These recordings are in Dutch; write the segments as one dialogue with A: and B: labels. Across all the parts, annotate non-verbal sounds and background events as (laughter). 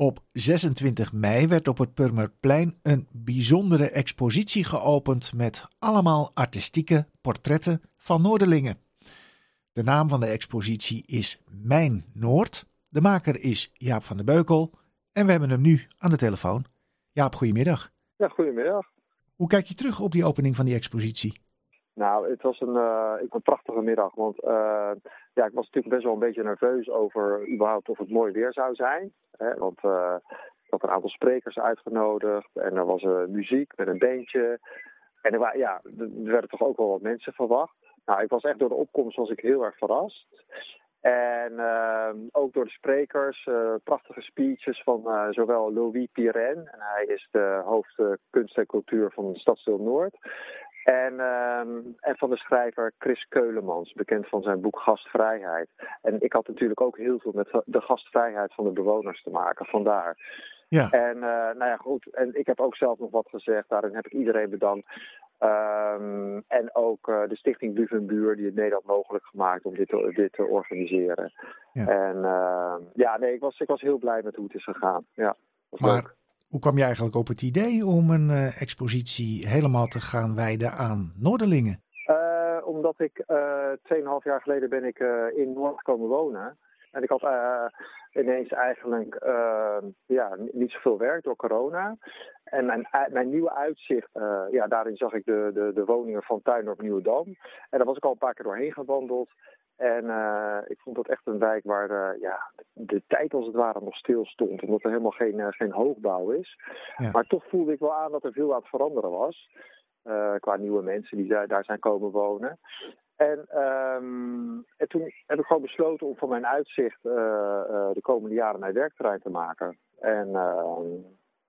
A: Op 26 mei werd op het Purmerplein een bijzondere expositie geopend met allemaal artistieke portretten van Noorderlingen. De naam van de expositie is Mijn Noord. De maker is Jaap van der Beukel en we hebben hem nu aan de telefoon. Jaap, goedemiddag.
B: Ja, goedemiddag.
A: Hoe kijk je terug op die opening van die expositie?
B: Nou, het was een, uh, een prachtige middag. Want uh, ja, ik was natuurlijk best wel een beetje nerveus over überhaupt of het mooi weer zou zijn. Hè? Want uh, ik had een aantal sprekers uitgenodigd en er was muziek met een bandje. En er, ja, er werden toch ook wel wat mensen verwacht. Nou, ik was echt door de opkomst was ik heel erg verrast. En ook door de sprekers, prachtige speeches van zowel Louis Piren, en hij is de hoofd kunst en cultuur van Stadsdeel Noord. En, uh, en van de schrijver Chris Keulemans, bekend van zijn boek Gastvrijheid. En ik had natuurlijk ook heel veel met de gastvrijheid van de bewoners te maken, vandaar. Ja. En nou ja, goed. En ik heb ook zelf nog wat gezegd. Daarin heb ik iedereen bedankt. Um, en ook uh, de Stichting Buvenbuur die het Nederland mogelijk gemaakt om dit te, dit te organiseren. Ja. En uh, ja, nee, ik was, ik was heel blij met hoe het is gegaan. Ja,
A: maar leuk. Hoe kwam je eigenlijk op het idee om een uh, expositie helemaal te gaan wijden aan Noorderlingen?
B: omdat ik 2,5 jaar geleden ben ik in Noord komen wonen. En ik had uh, ineens eigenlijk uh, ja, niet zoveel werk door corona. En mijn, mijn nieuwe uitzicht, uh, ja, daarin zag ik de, de, de woningen van Tuindorp Nieuwedam. En daar was ik al een paar keer doorheen gewandeld. En ik vond dat echt een wijk waar ja, de tijd als het ware nog stil stond. Omdat er helemaal geen, geen hoogbouw is. Ja. Maar toch voelde ik wel aan dat er veel aan het veranderen was. qua nieuwe mensen die daar, daar zijn komen wonen. En, um, en, toen heb ik gewoon besloten om van mijn uitzicht de komende jaren mijn werkterrein te maken. En uh,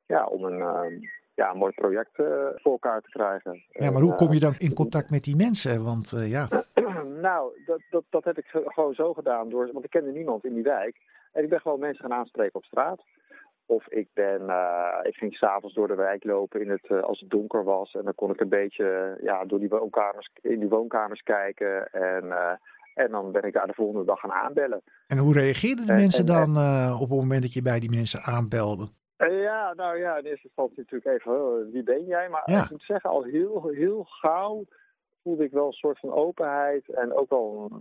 B: ja, om een, ja, een mooi project voor elkaar te krijgen.
A: Ja, maar hoe kom je dan in contact met die mensen? Want ja.
B: Nou, dat, dat, dat heb ik gewoon zo gedaan. Door, want ik kende niemand in die wijk. En ik ben gewoon mensen gaan aanspreken op straat. Of ik ben, uh, ik ging s'avonds door de wijk lopen in het, uh, als het donker was. En dan kon ik een beetje ja, door die woonkamers, in die woonkamers kijken. En, uh, en dan ben ik daar de volgende dag gaan aanbellen.
A: En hoe reageerden de mensen en, dan op het moment dat je bij die mensen aanbelde?
B: ja, nou ja, in eerste instantie natuurlijk even, oh, wie ben jij? Maar ja. ik moet zeggen, al heel, heel gauw voelde ik wel een soort van openheid en ook wel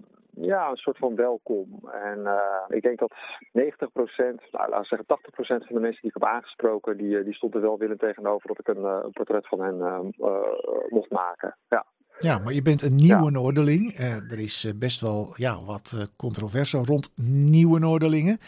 B: ja, een soort van welkom. En uh, ik denk dat 90 procent, nou laten we zeggen 80 procent van de mensen die ik heb aangesproken, die, die stonden wel willen tegenover dat ik een, een portret van hen uh, mocht maken. Ja.
A: Ja, maar je bent een nieuwe ja. Noorderling. Uh, er is best wel ja, wat controverse rond nieuwe Noorderlingen.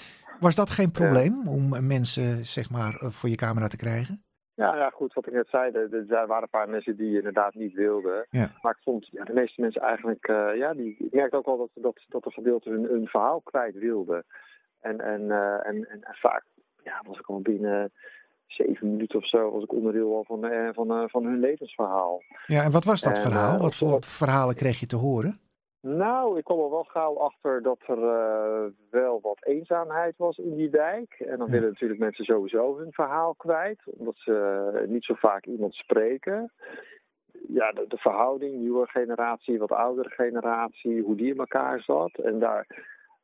A: Was dat geen probleem om mensen zeg maar, voor je camera te krijgen?
B: Ja, ja, goed, wat ik net zei, er, er waren een paar mensen die inderdaad niet wilden.
A: Ja.
B: Maar ik vond ja, de meeste mensen eigenlijk, uh, ja, die, ik merkte ook wel dat, dat, dat een gedeelte hun, hun verhaal kwijt wilden. En, en, uh, en, en, en, vaak ja, was ik al binnen zeven minuten of zo, was ik onderdeel al van, uh, van, van hun levensverhaal.
A: Ja, en wat was dat en, verhaal? wat voor wat verhalen kreeg je te horen?
B: Nou, ik kwam er wel gauw achter dat er uh, wel wat eenzaamheid was in die wijk. En dan ja. willen natuurlijk mensen sowieso hun verhaal kwijt, omdat ze uh, niet zo vaak iemand spreken. Ja, de, de, verhouding, nieuwe generatie, wat oudere generatie, hoe die in elkaar zat. En daar,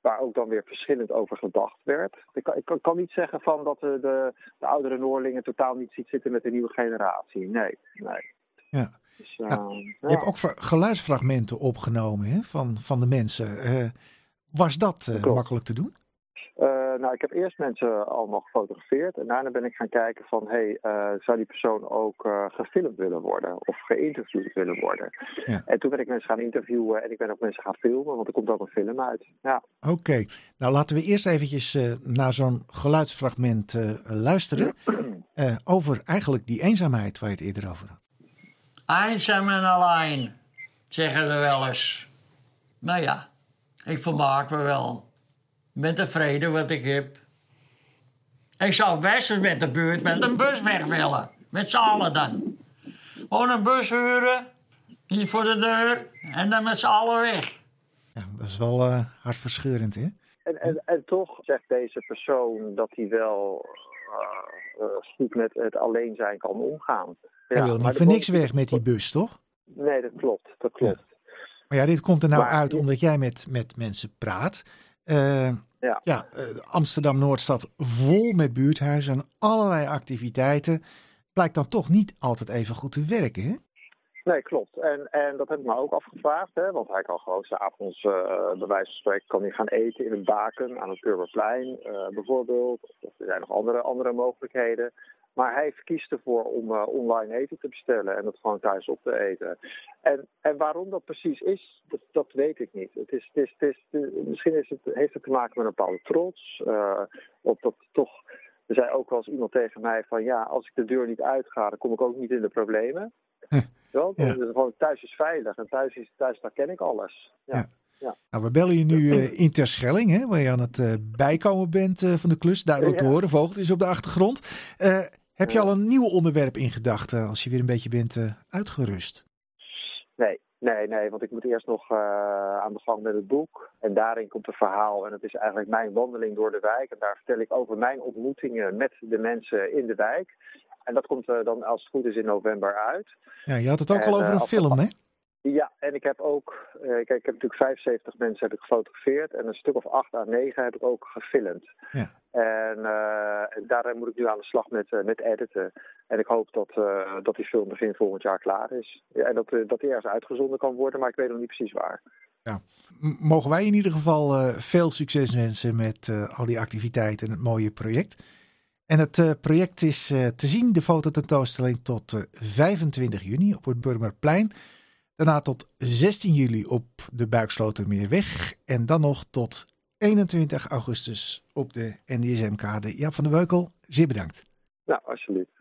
B: waar ook dan weer verschillend over gedacht werd. Ik kan, ik kan, kan niet zeggen van dat de, de, de oudere Noorlingen totaal niet ziet zitten met de nieuwe generatie. Nee, nee.
A: Ja. Dus, uh, ja, je hebt ook geluidsfragmenten opgenomen hè, van, van de mensen. Uh, was dat uh, makkelijk te doen?
B: nou, ik heb eerst mensen allemaal gefotografeerd. En daarna ben ik gaan kijken van... Hey, zou die persoon ook gefilmd willen worden? Of geïnterviewd willen worden?
A: Ja.
B: En toen ben ik mensen gaan interviewen. En ik ben ook mensen gaan filmen. Want er komt ook een film uit. Ja.
A: Oké. Okay. Nou, laten we eerst eventjes naar zo'n geluidsfragment luisteren. (clears throat) over eigenlijk die eenzaamheid waar je het eerder over had.
C: Eenzaam en alleen, zeggen we wel eens. Nou ja, ik vermaak me wel. Ik ben tevreden wat ik heb. Ik zou best met de buurt met een bus weg willen. Met z'n allen dan. Gewoon een bus huren, hier voor de deur en dan met z'n allen weg.
A: Ja, dat is wel uh, hartverscheurend, hè?
B: En, en, en toch zegt deze persoon dat hij wel goed met het alleen zijn kan omgaan.
A: Hij wil niet voor niks weg met die bus, toch?
B: Nee, dat klopt. Dat klopt.
A: Ja. Maar ja, dit komt er nou maar, uit omdat jij met, met mensen praat. Uh, ja.
B: Ja,
A: eh, Amsterdam-Noord staat vol met buurthuizen en allerlei activiteiten. Blijkt dan toch niet altijd even goed te werken, hè?
B: Nee, klopt. En, en dat heb ik me ook afgevraagd, hè, want hij kan gewoon s'avonds, uh, bij wijze van spreken, kan hij gaan eten in een baken aan het Purmerplein, uh, bijvoorbeeld. Of er zijn nog andere, andere mogelijkheden. Maar hij kiest ervoor om uh, online eten te bestellen en dat gewoon thuis op te eten. En, en waarom dat precies is, dat, dat weet ik niet. Het is, het is, het is, misschien is het, heeft het te maken met een bepaalde trots. Of dat toch. Er zei ook wel eens iemand tegen mij van ja, als ik de deur niet uitga, dan kom ik ook niet in de problemen. (laughs) Ja. dus gewoon thuis is veilig en thuis, is, thuis daar ken ik alles. Ja. ja.
A: Ja. Nou, we bellen je nu uh, in Terschelling, hè, waar je aan het uh, bijkomen bent uh, van de klus. Duidelijk te horen, vogeltjes op de achtergrond. heb je al een nieuw onderwerp in gedachten als je weer een beetje bent uitgerust?
B: Nee, nee, nee, want ik moet eerst nog aan de gang met het boek. En daarin komt een verhaal en het is eigenlijk mijn wandeling door de wijk. En daar vertel ik over mijn ontmoetingen met de mensen in de wijk. En dat komt dan als het goed is in november uit.
A: Ja, je had het ook en, al over een film, hè?
B: Ja, en ik heb ook, uh, kijk, ik heb natuurlijk 75 mensen heb ik gefotografeerd en een stuk of 8 à 9 heb ik ook gefilmd.
A: Ja.
B: En uh, daar moet ik nu aan de slag met, uh, met editen. En ik hoop dat, dat die film begin volgend jaar klaar is. Ja, en dat, dat die ergens uitgezonden kan worden, maar ik weet nog niet precies waar.
A: Ja. Mogen wij in ieder geval veel succes wensen met al die activiteiten en het mooie project. En het project is te zien, de fototentoonstelling, tot 25 juni op het Burmerplein. Daarna tot 16 juli op de Buikslotermeerweg. En dan nog tot 21 augustus op de NDSM-kade. Jaap van der Weukel, zeer bedankt.
B: Nou, alsjeblieft.